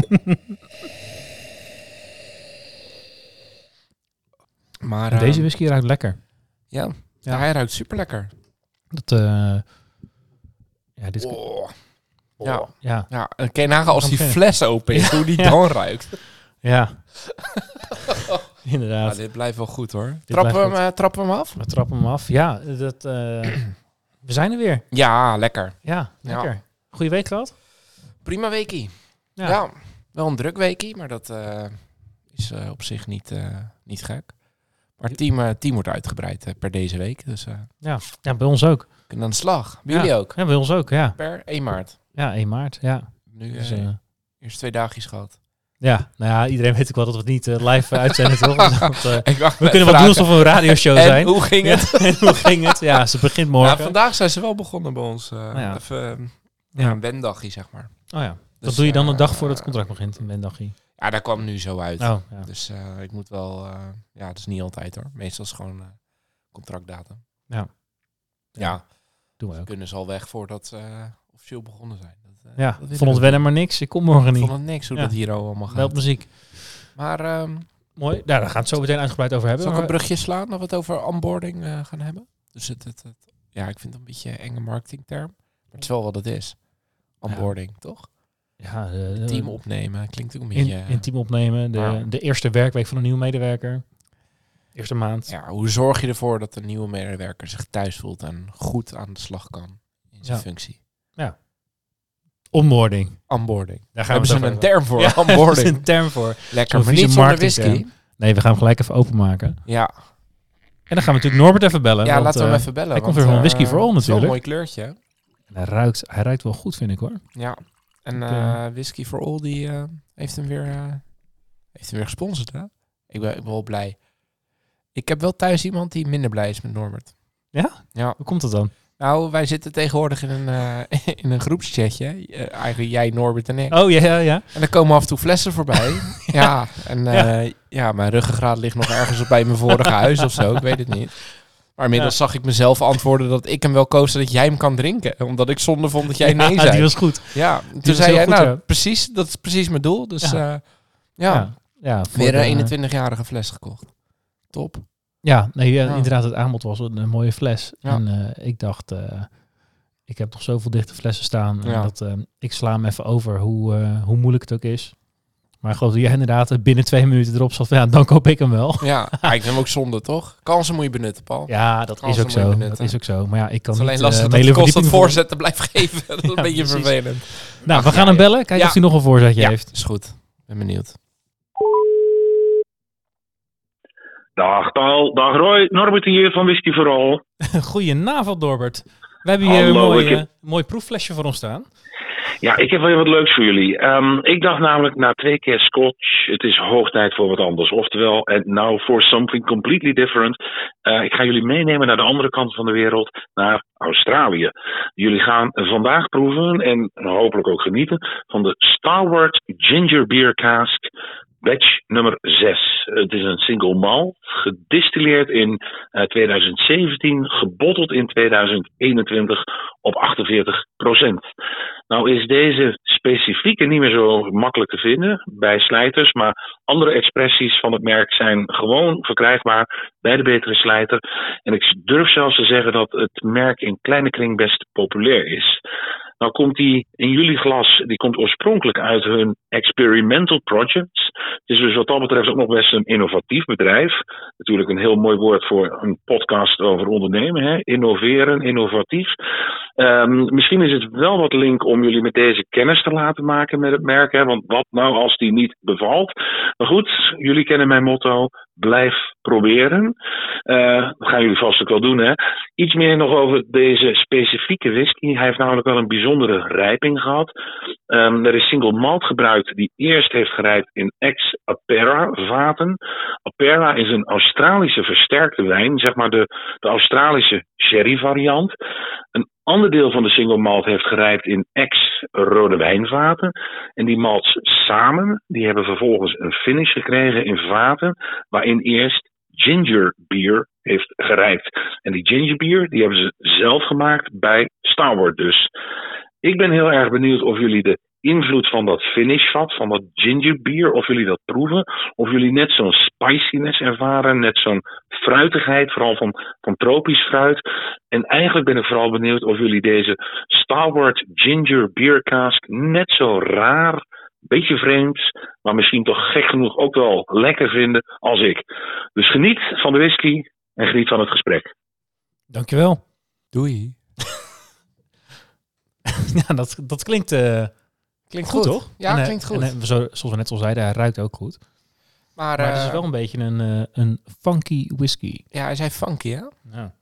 Maar eh, Deze whisky ruikt lekker. ja, Ja. hij ruikt super lekker. Dat, eh, ja, dit, Oh. Ja, ja, ja, en kan je nagaan als die fles open is, hoe die Ja. dan ruikt. ja. Ja, Inderdaad. dit blijft wel goed hoor. blijft Trappen we, hem, goed. eh, trappen we hem af? We trappen hem af. Ja, dat, eh, we zijn er weer. Ja, lekker. Ja, Ja. lekker. Goeie week gehad? Prima weekie. Ja. Wel een druk weekie, maar dat eh, is eh, op zich niet, eh, niet gek. Maar het team, team wordt uitgebreid per deze week, dus Ja, ja bij ons ook. kunnen aan de slag. Bij Ja. jullie ook. Ja, bij ons ook, ja. Per 1 maart. Ja, 1 maart, ja. Nu Dus, eerst twee dagjes gehad. ja, nou ja, iedereen weet ook wel dat we het niet live uitzenden, toch? Ik we kunnen wel doen alsof we een radioshow en zijn. hoe ging het? Ja, en hoe ging het? Ja, ze begint morgen. Ja, vandaag zijn ze wel begonnen bij ons. Nou ja. Even Ja. ja. een wendagje, zeg maar. Oh ja, dat Dus, doe je dan een eh, dag voordat het contract begint, in Bendagie. Ja, daar kwam nu zo uit. Oh, ja. Dus eh, ik moet wel... eh, ja, dat is niet altijd hoor. Meestal is gewoon eh, contractdatum. Ja. Ja, doen we ook. kunnen ze al weg voordat ze eh, officieel begonnen zijn. Dat, eh, Ja, dat vond het we wennen maar niks. Ik kom morgen Ik niet. vond het niks hoe Ja. dat hier allemaal gaat. Wel muziek. Maar ehm Mooi. Nou, daar gaan we het zo meteen uitgebreid over hebben. zal ik een brugje slaan dat we het over onboarding eh, gaan hebben? Dus het, het, het- ja, ik vind het een beetje een enge marketingterm. Maar het is wel wat het is. Onboarding, toch? Ja, de, Team opnemen klinkt ook een beetje... in team opnemen. De, Ja. de eerste werkweek van een nieuwe medewerker. Eerste maand. ja, hoe zorg je ervoor dat de nieuwe medewerker zich thuis voelt en goed aan de slag kan in zijn Ja. functie? Onboarding. Onboarding. Daar gaan Hebben we ze een term voor, Ja, onboarding. een term voor. Lekker, zo'n maar niet zonder whisky. Nee, we gaan hem gelijk even openmaken. Ja, En dan gaan we natuurlijk Norbert even bellen. ja want, laten we hem eh, even bellen. hij komt weer van eh, Whisky for All natuurlijk. een mooi kleurtje. Hij ruikt, hij ruikt wel goed, vind ik hoor. Ja. En eh Whisky for All die eh, heeft hem weer eh, heeft hem weer gesponsord, hè? Ik ben, ik ben wel blij. Ik heb wel thuis iemand die minder blij is met Norbert. Ja? Ja. Hoe komt dat dan? Nou, wij zitten tegenwoordig in een, eh, in een groepschatje. Eigenlijk jij, Norbert en ik. Oh, ja, ja, ja. En er komen af en toe flessen voorbij. ja, en ja. mijn ruggengraat ligt nog ergens op bij mijn vorige huis of zo. Ik weet het niet. Maar inmiddels zag ik mezelf antwoorden dat ik hem wel koos dat jij hem kan drinken. Omdat ik zonde vond dat jij nee Ja, zei. die was goed. Ja, toen zei jij, goed, nou, ja. precies, dat is precies mijn doel. Dus Ja. ja, ja, Ja, weer een 21-jarige fles gekocht. Top. Ja, nee, Ja. inderdaad, het aanbod was een, een mooie fles. En eh, ik dacht, eh, ik heb nog zoveel dichte flessen staan. en dat, eh, ik sla hem even over hoe, eh, hoe moeilijk het ook is. Maar ik geloof dat jij inderdaad binnen twee minuten erop zat. van, Ja, dan koop ik hem wel. Ja, maar ik vind hem ook zonde, toch? Kansen moet je benutten, Paul. Ja, dat Kansen is ook zo. Dat is ook zo. Maar ja, ik kan Het is niet alleen lastig eh, dat kost het verdieping voor- voorzetten blijft geven. Dat is Ja, een beetje precies. vervelend. Nou, we gaan ja, hem bellen. Kijken Ja. of hij nog een voorzetje Ja, heeft. is goed. Ben benieuwd. Dag Paul, dag Roy, Norbert hier van Whisky Vooral. Goedenavond, Norbert. We hebben hier Hallo, een mooi, heb- eh, mooi proefflesje voor ons staan. Ja, ik heb wel wat leuks voor jullie. Ehm, ik dacht namelijk na twee keer Scotch, het is hoog tijd voor wat anders. Oftewel, and now for something completely different. Eh, ik ga jullie meenemen naar de andere kant van de wereld, naar Australië. Jullie gaan vandaag proeven en hopelijk ook genieten van de Starward Ginger Beer Cask batch nummer 6. Het is een single malt, gedistilleerd in eh, 2017, gebotteld in 2021 op 48% Nou is deze specifieke niet meer zo makkelijk te vinden bij slijters, maar andere expressies van het merk zijn gewoon verkrijgbaar bij de betere slijter. En ik durf zelfs te zeggen dat het merk in kleine kring best populair is. Nou komt die in jullie glas, die komt oorspronkelijk uit hun experimental projects. Het is dus wat dat betreft ook nog best een innovatief bedrijf. Natuurlijk een heel mooi woord voor een podcast over ondernemen. Hè? Innoveren, innovatief. Ehm, misschien is het wel wat link om jullie met deze kennis te laten maken met het merk. Hè? Want wat nou als die niet bevalt? Maar goed, jullie kennen mijn motto. Blijf proberen. Eh, dat gaan jullie vast ook wel doen, hè? Iets meer nog over deze specifieke whisky. Hij heeft namelijk wel een bijzondere rijping gehad. Ehm, er is single malt gebruikt die eerst heeft gerijpt in ex-Apera vaten. Apera is een Australische versterkte wijn, zeg maar de, de Australische sherry variant. Een ander deel van de single malt heeft gerijpt in ex-rode wijnvaten. En die malts samen, die hebben vervolgens een finish gekregen in vaten waarin eerst ginger beer heeft gerijpt. En die ginger beer, die hebben ze zelf gemaakt bij Starward dus. Ik ben heel erg benieuwd of jullie de invloed van dat finishvat, van dat ginger beer, of jullie dat proeven. Of jullie net zo'n spiciness ervaren, net zo'n fruitigheid, vooral van, van tropisch fruit. En eigenlijk ben ik vooral benieuwd of jullie deze Starward Ginger Beer Cask net zo raar, beetje vreemd, maar misschien toch gek genoeg ook wel lekker vinden als ik. Dus geniet van de whisky en geniet van het gesprek. Dankjewel. Doei. ja, dat, dat klinkt, eh, Klinkt goed, goed, toch? Ja, En, klinkt goed. En, zo, zoals we net al zeiden, hij ruikt ook goed. maar Maar het is eh, wel een beetje een, eh, een funky whisky. ja, hij zei funky, hè? Ja.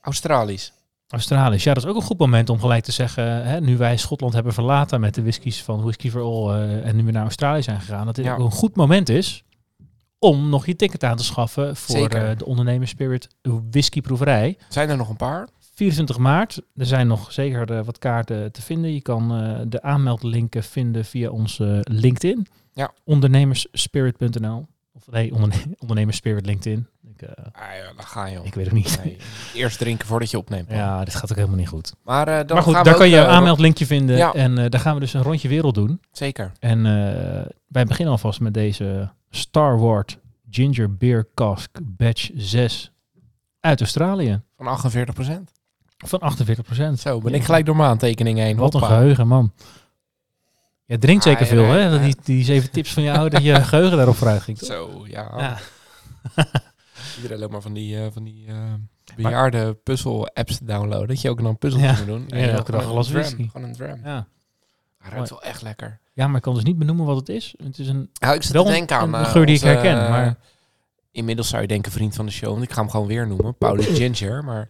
Australisch. Australisch. Ja, dat is ook een goed moment om gelijk te zeggen, hè, nu wij Schotland hebben verlaten met de whiskies van Whisky for All eh, en nu we naar Australië zijn gegaan, dat dit Ja. ook een goed moment is om nog je ticket aan te schaffen voor de Ondernemers Spirit whiskyproeverij. Zijn er nog een paar? 24 maart. Er zijn nog zeker eh, wat kaarten te vinden. Je kan eh, de aanmeldlinken vinden via onze LinkedIn. Ja. Ondernemersspirit.nl. Of nee, onderne Ondernemersspirit LinkedIn. Ik, eh, Ah, ja, daar ga je op. ik weet het niet. Nee, eerst drinken voordat je opneemt. man. Ja, dit gaat ook helemaal niet goed. Maar, eh, dan maar goed, gaan daar kan je eh, een aanmeldlinkje vinden. Ja. En eh, daar gaan we dus een rondje wereld doen. Zeker. En eh, wij beginnen alvast met deze Star Wars Ginger Beer Cask Batch 6 uit Australië. Van 48 procent. Van 48% Zo, ben ik gelijk door mijn aantekening heen. Wat een geheugen, man. Je drinkt Ah, zeker veel, hè? Dat Die, die zeven tips van jou, dat je geheugen daarop vooruit ging. toch? Zo, ja. Ja. Iedereen loopt maar van die, eh, van die eh, bejaarde puzzel-apps downloaden. Dat je ook nog een puzzel Ja. moet doen. Ja, elke dag een glas whisky. Gewoon een dram. Ja. Hij ruikt wel echt lekker. ja, maar ik kan dus niet benoemen wat het is. Het is een... Ja, ik zit Wel te denken aan... een eh, geur die ik herken, maar- Inmiddels zou je denken vriend van de show. Want ik ga hem gewoon weer noemen. Pauli Ginger. Maar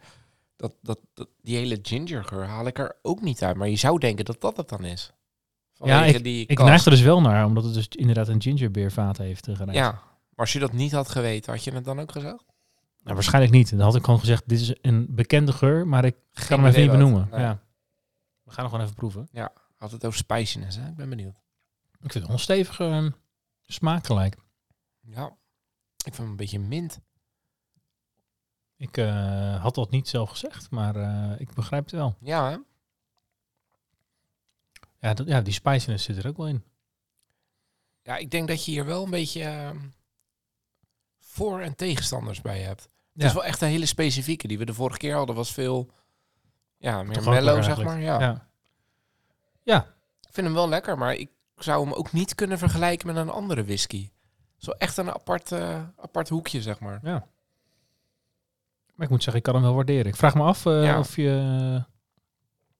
dat, dat, dat, die hele ginger geur haal ik er ook niet uit. Maar je zou denken dat dat het dan is. Ja, Vanwege die Ik neig er dus wel naar, omdat het dus inderdaad een gingerbeervaat heeft gereikt. Ja, maar als je dat niet had geweten, had je het dan ook gezegd? Nou, waarschijnlijk niet. Dan had ik gewoon gezegd, dit is een bekende geur, maar ik ga Geen hem even niet benoemen. Nee. Ja. We gaan nog gewoon even proeven. Had het over spiciness, hè? Ik ben benieuwd. Ik vind het wel een stevige eh, smaak gelijk. Ja, ik vind hem een beetje mint. Ik eh, had dat niet zelf gezegd, maar eh, ik begrijp het wel. Ja, hè? Ja, dat, ja, die spiciness zit er ook wel in. Ja, ik denk dat je hier wel een beetje ehm, voor- en tegenstanders bij hebt. Het Ja. is wel echt een hele specifieke. Die we de vorige keer hadden was veel ja, meer mellow, zeg maar. Ja. Ja. ja, Ik vind hem wel lekker, maar ik zou hem ook niet kunnen vergelijken met een andere whisky. Zo echt een apart, eh, apart hoekje, zeg maar. ja. Maar ik moet zeggen, ik kan hem wel waarderen. Ik vraag me af eh, Ja. of je...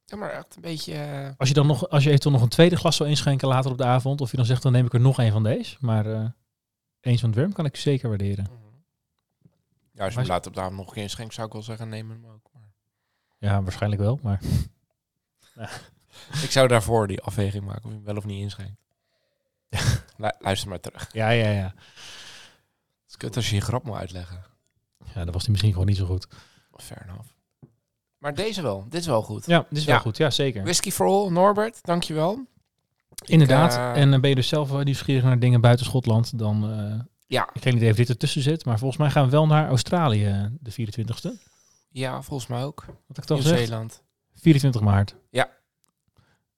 Ja, maar echt een beetje... eh, Als je dan nog, als je eventueel nog een tweede glas zou inschenken later op de avond, of je dan zegt, dan neem ik er nog een van deze. Maar eh eens van Dwerm kan ik zeker waarderen. Ja, als je Maar- hem later op de avond nog inschenkt, zou ik wel zeggen, neem hem ook. Maar Ja, waarschijnlijk wel, maar... ik zou daarvoor die afweging maken of je hem wel of niet inschenkt. Lu- luister maar terug. Ja, ja, ja. Het is kut als je je grap moet uitleggen. Ja, dat was die misschien gewoon niet zo goed. Fair enough. Maar deze wel. Dit is wel goed. Ja, dit is wel goed. Ja, zeker. Whisky for All, Norbert, dankjewel. Inderdaad. eh, en eh, ben je dus zelf wel nieuwsgierig naar dingen buiten Schotland, dan... eh, Ja. Ik weet niet of dit ertussen zit, maar volgens mij gaan we wel naar Australië eh, de 24ste. Ja, volgens mij ook. Wat ik toch zeg? Nieuw-Zeeland. 24 maart. Ja.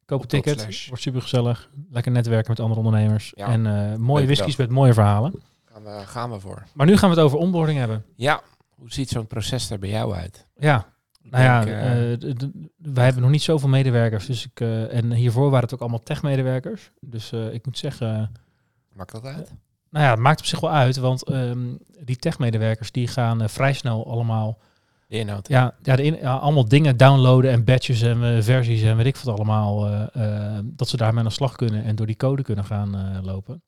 Koop een ticket. Wordt super gezellig. Lekker netwerken met andere ondernemers. Ja. En eh, mooie whiskies met mooie verhalen. Gaan we, gaan we voor. Maar nu gaan we het over onboarding hebben. Ja. Hoe ziet zo'n proces er bij jou uit? Ja, nou ja, denk, d- wij hebben nog niet zoveel medewerkers. Dus ik, eh, en hiervoor waren het ook allemaal tech-medewerkers. Dus ik moet zeggen, maakt dat uit? nou ja, het maakt op zich wel uit. Want ehm, die tech-medewerkers die gaan vrij snel allemaal De inhoud. Ja, ja, de in- ja, allemaal dingen downloaden en badges en versies en weet ik wat allemaal. dat ze daarmee aan de slag kunnen en door die code kunnen gaan lopen.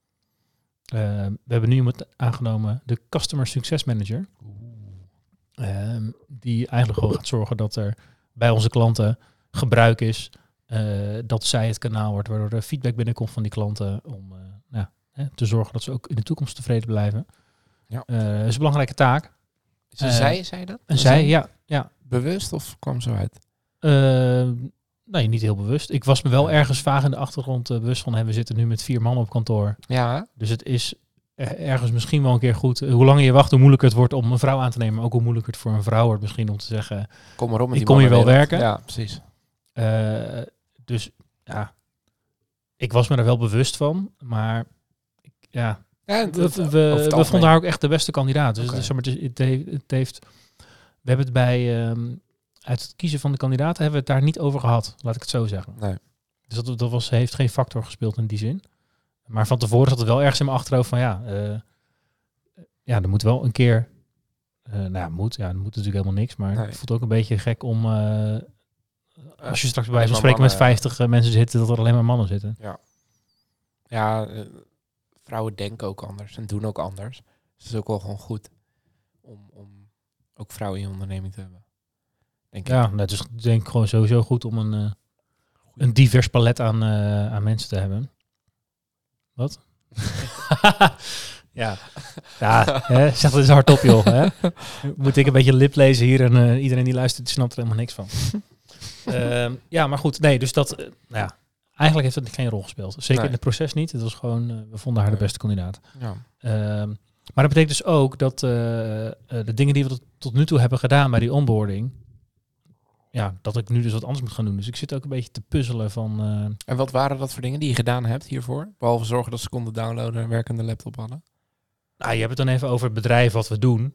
We hebben nu iemand aangenomen, de Customer Success Manager. Ehm, die eigenlijk gewoon gaat zorgen dat er bij onze klanten gebruik is. eh, dat zij het kanaal wordt waardoor er feedback binnenkomt van die klanten. Om eh, nou, hè, te zorgen dat ze ook in de toekomst tevreden blijven. Ja. Eh, dat is een belangrijke taak. Eh, zij, zei dat? Zij, ja, ja Bewust of kwam zo uit? Nee, niet heel bewust. Ik was me wel ergens vaag in de achtergrond eh, bewust van. We zitten nu met vier man op kantoor. Ja, Dus het is er- ergens misschien wel een keer goed. eh, Hoe langer je wacht, hoe moeilijker het wordt om een vrouw aan te nemen. Maar ook hoe moeilijker het voor een vrouw wordt misschien om te zeggen... kom maar op met Ik die kom hier wel werken. Ja, precies. eh, dus ja, ik was me er wel bewust van. Maar ik- ja, we, we, vonden haar ook echt de beste kandidaat. Dus, dus het, heeft, het heeft... We hebben het bij... ehm, uit het kiezen van de kandidaten hebben we het daar niet over gehad. Laat ik het zo zeggen. Nee. Dus dat, dat was, heeft geen factor gespeeld in die zin. Maar van tevoren zat het wel ergens in mijn achterhoofd van ja, eh, ja, er moet wel een keer, eh nou ja, moet, ja, er moet natuurlijk helemaal niks, maar Nee. het voelt ook een beetje gek om, eh, als je straks bij van maar spreken met mannen, 50 eh, mensen zit, dat er alleen maar mannen zitten. Ja, eh, vrouwen denken ook anders en doen ook anders. Dus het is ook wel gewoon goed om, om ook vrouwen in je onderneming te hebben. Denk Ja, ik. nou, dus ik denk gewoon sowieso goed om een, eh, een divers palet aan, eh, aan mensen te hebben. Wat? ja, ja hè, zeg het eens hardop joh. Hè? Moet ik een beetje lip lezen hier en eh, iedereen die luistert die snapt er helemaal niks van. Ehm, ja, maar goed, nee, dus dat, nou ja, eigenlijk heeft het geen rol gespeeld. Zeker Nee. in het proces niet. Het was gewoon, we vonden haar de beste kandidaat. Ja. Ehm, maar dat betekent dus ook dat de dingen die we tot, tot nu toe hebben gedaan bij die onboarding, ja, dat ik nu dus wat anders moet gaan doen. Dus ik zit ook een beetje te puzzelen van, eh, En wat waren dat voor dingen die je gedaan hebt hiervoor? Behalve zorgen dat ze konden downloaden en werkende laptop hadden. nou, je hebt het dan even over het bedrijf wat we doen.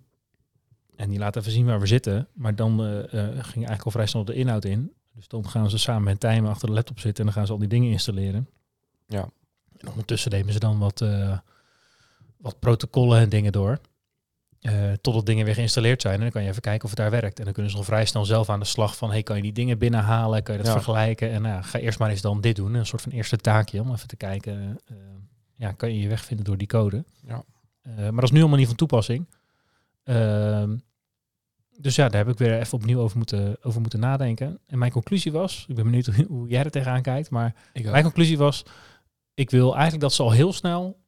En die laat even zien waar we zitten. Maar dan eh, ging eigenlijk al vrij snel de inhoud in. Dus dan gaan ze samen met Tijmen achter de laptop zitten en dan gaan ze al die dingen installeren. Ja. En ondertussen nemen ze dan wat, wat protocollen en dingen door. Eh totdat dingen weer geïnstalleerd zijn. En dan kan je even kijken of het daar werkt. En dan kunnen ze al vrij snel zelf aan de slag van... hey, kan je die dingen binnenhalen? Kan je dat Ja. vergelijken? En nou, ga eerst maar eens dan dit doen. Een soort van eerste taakje om even te kijken... eh, ja, kan je je weg vinden door die code? Ja. Eh, maar dat is nu allemaal niet van toepassing. Ehm, dus ja, daar heb ik weer even opnieuw over moeten, over moeten nadenken. En mijn conclusie was... Ik ben benieuwd hoe- jij er tegenaan kijkt, maar... Mijn conclusie was, ik wil eigenlijk dat ze al heel snel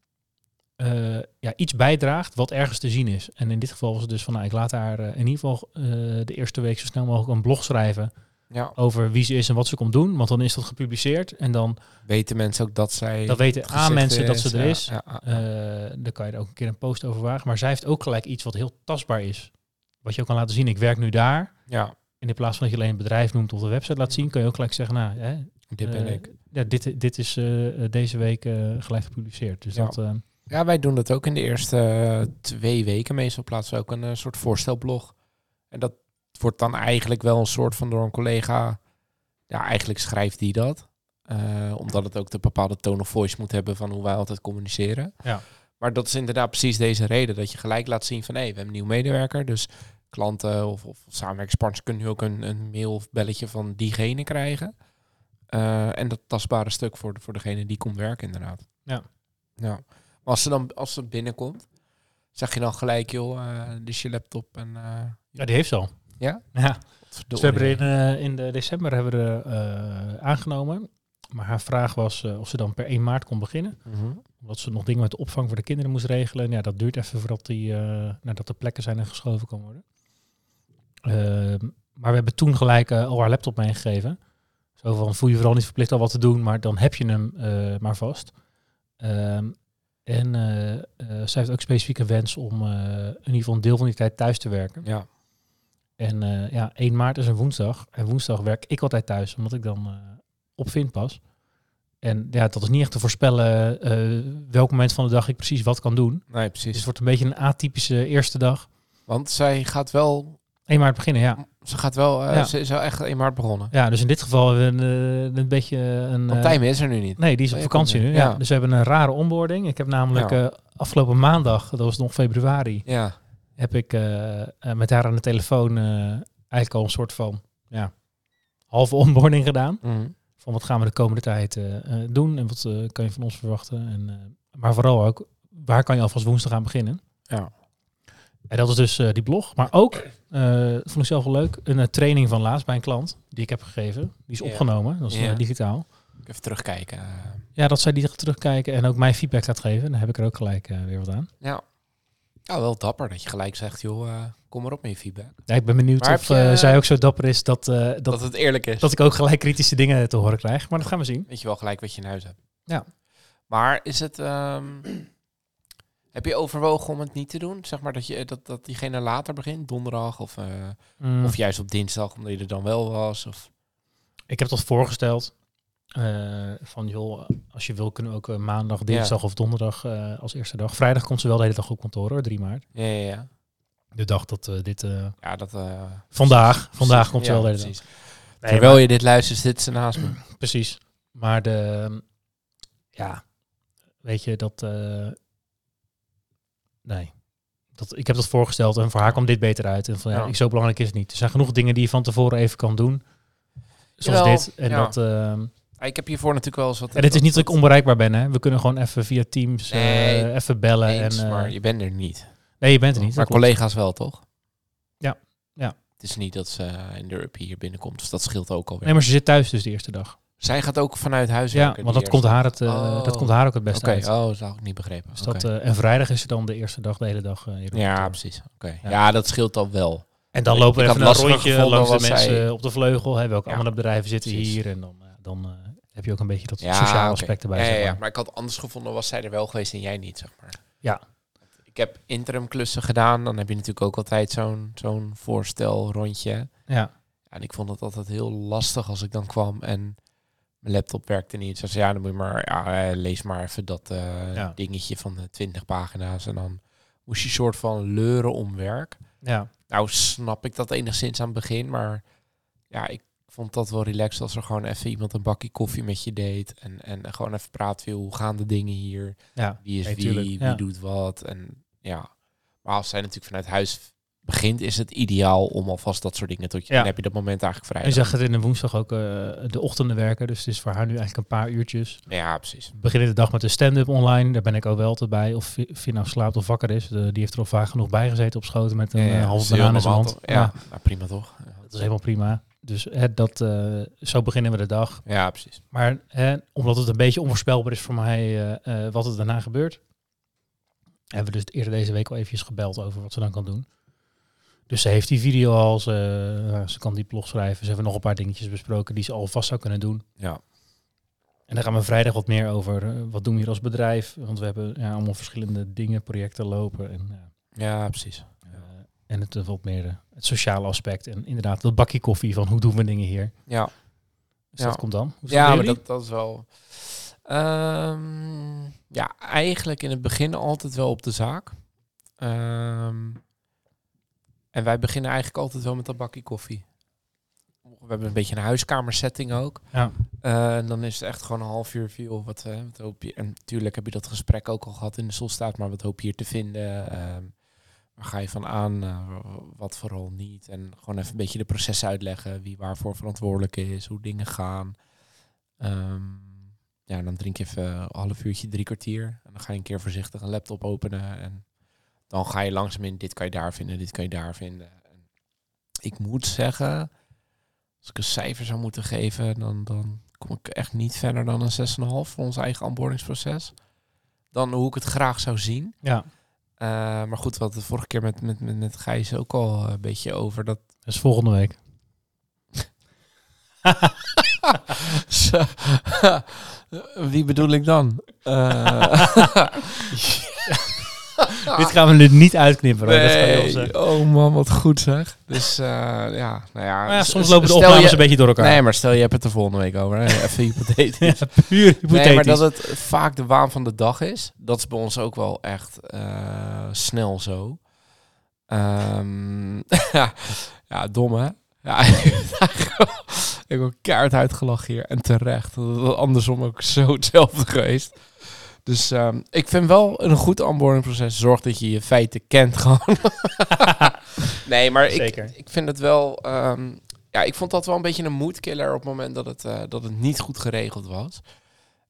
eh, ja, iets bijdraagt wat ergens te zien is. En in dit geval was het dus van, nou, ik laat haar eh, in ieder geval eh, de eerste week zo snel mogelijk een blog schrijven Ja. over wie ze is en wat ze komt doen. Want dan is dat gepubliceerd en dan Weten mensen ook dat zij... dat weten aan mensen dat ze er ja, is. Ja, dan kan je er ook een keer een post over wagen. Maar zij heeft ook gelijk iets wat heel tastbaar is. Wat je ook kan laten zien, ik werk nu daar. ja, En in plaats van dat je alleen het bedrijf noemt of de website laat zien, kan je ook gelijk zeggen, nou, hè, dit ben ik. Ja, dit, dit is deze week gelijk gepubliceerd. Dus dat, Ja, wij doen dat ook in de eerste eh, twee weken. Meestal plaatsen we ook een eh, soort voorstelblog. En dat wordt dan eigenlijk wel een soort van door een collega... Ja, eigenlijk schrijft die dat. Eh, omdat het ook de bepaalde tone of voice moet hebben van hoe wij altijd communiceren. Ja. Maar dat is inderdaad precies deze reden. Dat je gelijk laat zien van hé, we hebben een nieuwe medewerker. Dus klanten of, of samenwerkingspartners kunnen nu ook een, een mail of belletje van diegene krijgen. En dat tastbare stuk voor, de, voor degene die komt werken inderdaad. Ja. Ja. Maar als ze dan als ze binnenkomt, zeg je dan gelijk joh, eh dit is je laptop en... eh ja, die heeft ze al. Ja? Ja. Dus we hebben er in, eh, in de december hebben we er aangenomen. Maar haar vraag was of ze dan per 1 maart kon beginnen. Mhm. Omdat ze nog dingen met de opvang voor de kinderen moest regelen. En ja, dat duurt even voordat die, nadat de plekken zijn en geschoven kan worden. Ehm, maar we hebben toen gelijk al haar laptop meegegeven. Zo van, voel je vooral niet verplicht al wat te doen, maar dan heb je hem maar vast. Ehm, en eh eh, zij heeft ook specifiek een wens om eh, in ieder geval een deel van die tijd thuis te werken. Ja. En ja, 1 maart is een woensdag. En woensdag werk ik altijd thuis, omdat ik dan op vind pas. En ja, dat is niet echt te voorspellen welk moment van de dag ik precies wat kan doen. Nee, Dus precies. het wordt een beetje een atypische eerste dag. Want zij gaat wel, 1 maart beginnen, ja. Ze gaat wel, eh, Ja. ze is wel echt in maart begonnen. Ja, dus in dit geval hebben we een, eh, een beetje een... Want eh, Tijmen is er nu niet. Nee, die is op Oh, vakantie nu. Ja. Ja. Dus we hebben een rare onboarding. Ik heb namelijk Ja. afgelopen maandag, dat was nog februari, Ja. heb ik met haar aan de telefoon eigenlijk al een soort van ja, halve onboarding gedaan. Mhm. Van wat gaan we de komende tijd doen en wat kan je van ons verwachten. En, maar vooral ook, waar kan je alvast woensdag aan beginnen? Ja. En dat is dus eh, die blog. Maar ook, eh, dat vond ik zelf wel leuk, een eh, training van laatst bij een klant die ik heb gegeven. Die is opgenomen, dat is digitaal. Even terugkijken. Ja, dat zij die terugkijken en ook mijn feedback gaat geven. Dan heb ik er ook gelijk weer wat aan. Ja. ja, wel dapper dat je gelijk zegt, joh, kom maar op met je feedback. Ja, ik ben benieuwd Maar of je- zij ook zo dapper is dat, dat, Dat, het eerlijk is. dat ik ook gelijk kritische dingen te horen krijg. Maar dat gaan we zien. Weet je wel gelijk wat je in huis hebt. Ja. Maar is het... ehm, heb je overwogen om het niet te doen? Zeg maar dat, je, dat, dat diegene later begint, donderdag of, eh, Mm, of juist op dinsdag, omdat je er dan wel was? Of... Ik heb dat voorgesteld. eh, van joh, als je wil kunnen we ook eh, maandag, dinsdag of donderdag eh, als eerste dag. Vrijdag komt ze wel de hele dag op kantoor hoor, 3 maart. Ja, ja, ja. De dag dat eh, dit... eh, Ja, dat... eh, vandaag, vandaag komt ze Ja, wel de hele dag. precies. Nee, Terwijl maar- je dit luistert, zit ze naast me. Precies. Maar de... Ja, weet je, dat... nee. Dat, ik heb dat voorgesteld en voor haar kwam dit beter uit. En van, ja, Ja. ik, zo belangrijk is het niet. Er zijn genoeg dingen die je van tevoren even kan doen. Zoals Jawel, dit. En, ja. dat, ehm, Ik heb hiervoor natuurlijk wel eens wat... en het is niet dat ik onbereikbaar ben. Hè. We kunnen gewoon even via Teams eh, even bellen. Eens, en, eh, maar je bent er niet. nee, je bent er niet. Maar collega's wel, toch? Ja, ja. Het is niet dat ze in de up hier binnenkomt, dus dat scheelt ook alweer. Nee, maar ze zit thuis dus de eerste dag. Zij gaat ook vanuit huis Ja, werken. want die dat komt, haar het, eh, Oh. dat komt haar ook het beste Oké, uit. oh, dat had ik niet begrepen. Dus dat, eh, en vrijdag is er dan de eerste dag, de hele dag. eh, op ja, precies. Oké. Ja. Ja. dat scheelt dan wel. En dan lopen we even een rondje langs de mensen zij- op de vleugel. Hè, welke Ja, andere bedrijven zitten precies. hier. En dan, dan eh, heb je ook een beetje dat Ja, sociale aspect erbij. Ja, zeg ja, maar. ja, maar ik had anders gevonden was zij er wel geweest en jij niet, zeg maar. Ja. Ik heb interim klussen gedaan. Dan heb je natuurlijk ook altijd zo'n zo'n voorstel rondje. ja. En ik vond het altijd heel lastig als ik dan kwam en mijn laptop werkte niet. Ze zei, ja, dan moet je maar, ja, eh, lees maar even dat eh, Ja. dingetje van de 20 pagina's. En dan moest je soort van leuren om werk. ja. Nou snap ik dat enigszins aan het begin, maar ja, ik vond dat wel relaxed als er gewoon even iemand een bakje koffie met je deed. En, en gewoon even praten, joh, hoe gaan de dingen hier? ja. Wie is wie? tuurlijk, Wie ja. doet wat? En ja, maar als zij natuurlijk vanuit huis begint, is het ideaal om alvast dat soort dingen tot je. Ja. Dan heb je dat moment eigenlijk vrij. En zegt het in de woensdag ook eh, de ochtenden werken. Dus het is voor haar nu eigenlijk een paar uurtjes. Ja, precies. Beginnen de dag met een stand-up online. Daar ben ik ook wel altijd bij. Of Vi- Vin nou slaapt of wakker is. De- die heeft er al vaak genoeg bij gezeten op schoten met een Ja, ja, eh, halve banaan in zijn hand. Ja, nou, prima toch? Ja. dat is helemaal prima. Dus hè, dat, eh, zo beginnen we de dag. Ja, precies. Maar hè, omdat het een beetje onvoorspelbaar is voor mij wat er daarna gebeurt, hebben we dus eerder deze week al eventjes gebeld over wat ze dan kan doen. Dus ze heeft die video al, ze, nou, ze kan die blog schrijven. Ze hebben nog een paar dingetjes besproken die ze alvast zou kunnen doen. Ja. En dan gaan we vrijdag wat meer over eh, wat doen we hier als bedrijf. Want we hebben ja, allemaal verschillende dingen, projecten lopen. En, ja, Ja, precies. eh, en het eh, wat meer eh, het sociale aspect. En inderdaad dat bakje koffie van hoe doen we dingen hier. Ja, Dus Ja. dat komt dan. Hoe ja maar dat, dat is wel... Ehm, ja, eigenlijk in het begin altijd wel op de zaak. Ehm, en wij beginnen eigenlijk altijd wel met dat bakje koffie. We hebben een beetje een huiskamersetting ook. Ja. Eh, en dan is het echt gewoon een half uur viel. Wat, eh, wat hoop je? En natuurlijk heb je dat gesprek ook al gehad in de solstaat, maar wat hoop je hier te vinden? Ehm, waar ga je van aan? Eh, wat vooral niet? En gewoon even een beetje de processen uitleggen. Wie waarvoor verantwoordelijk is, hoe dingen gaan. Ehm, ja, dan drink je even een half uurtje, drie kwartier. En dan ga je een keer voorzichtig een laptop openen. En dan ga je langzaam in, dit kan je daar vinden, dit kan je daar vinden. En ik moet zeggen, als ik een cijfer zou moeten geven, dan, dan kom ik echt niet verder dan een 6,5 voor ons eigen onboardingsproces. Dan hoe ik het graag zou zien. Ja, Eh, maar goed, hadden het vorige keer met, met, met, met Gijs ook al een beetje over dat dat is volgende week. Wie bedoel ik dan? Eh, Dit gaan we nu niet uitknippen. hoor. Dat kan. Oh man, wat goed zeg. Dus eh, ja, nou ja. Soms lopen de opnames je- een beetje door elkaar. Nee, maar stel je hebt het er volgende week over. Hè? Even hypothetisch. ja, puur hypothetisch. Nee, maar dat het vaak de waan van de dag is. Dat is bij ons ook wel echt eh, snel zo. Ehm, ja, dom hè? Ja, ik heb ook keihard uitgelachen hier. En terecht. Dat andersom ook zo hetzelfde geweest. Dus ehm, ik vind wel een goed onboardingproces. Zorg dat je je feiten kent gewoon. nee, maar ik, Zeker. ik vind het wel... ehm, ja, ik vond dat wel een beetje een moodkiller op het moment dat het, eh, dat het niet goed geregeld was.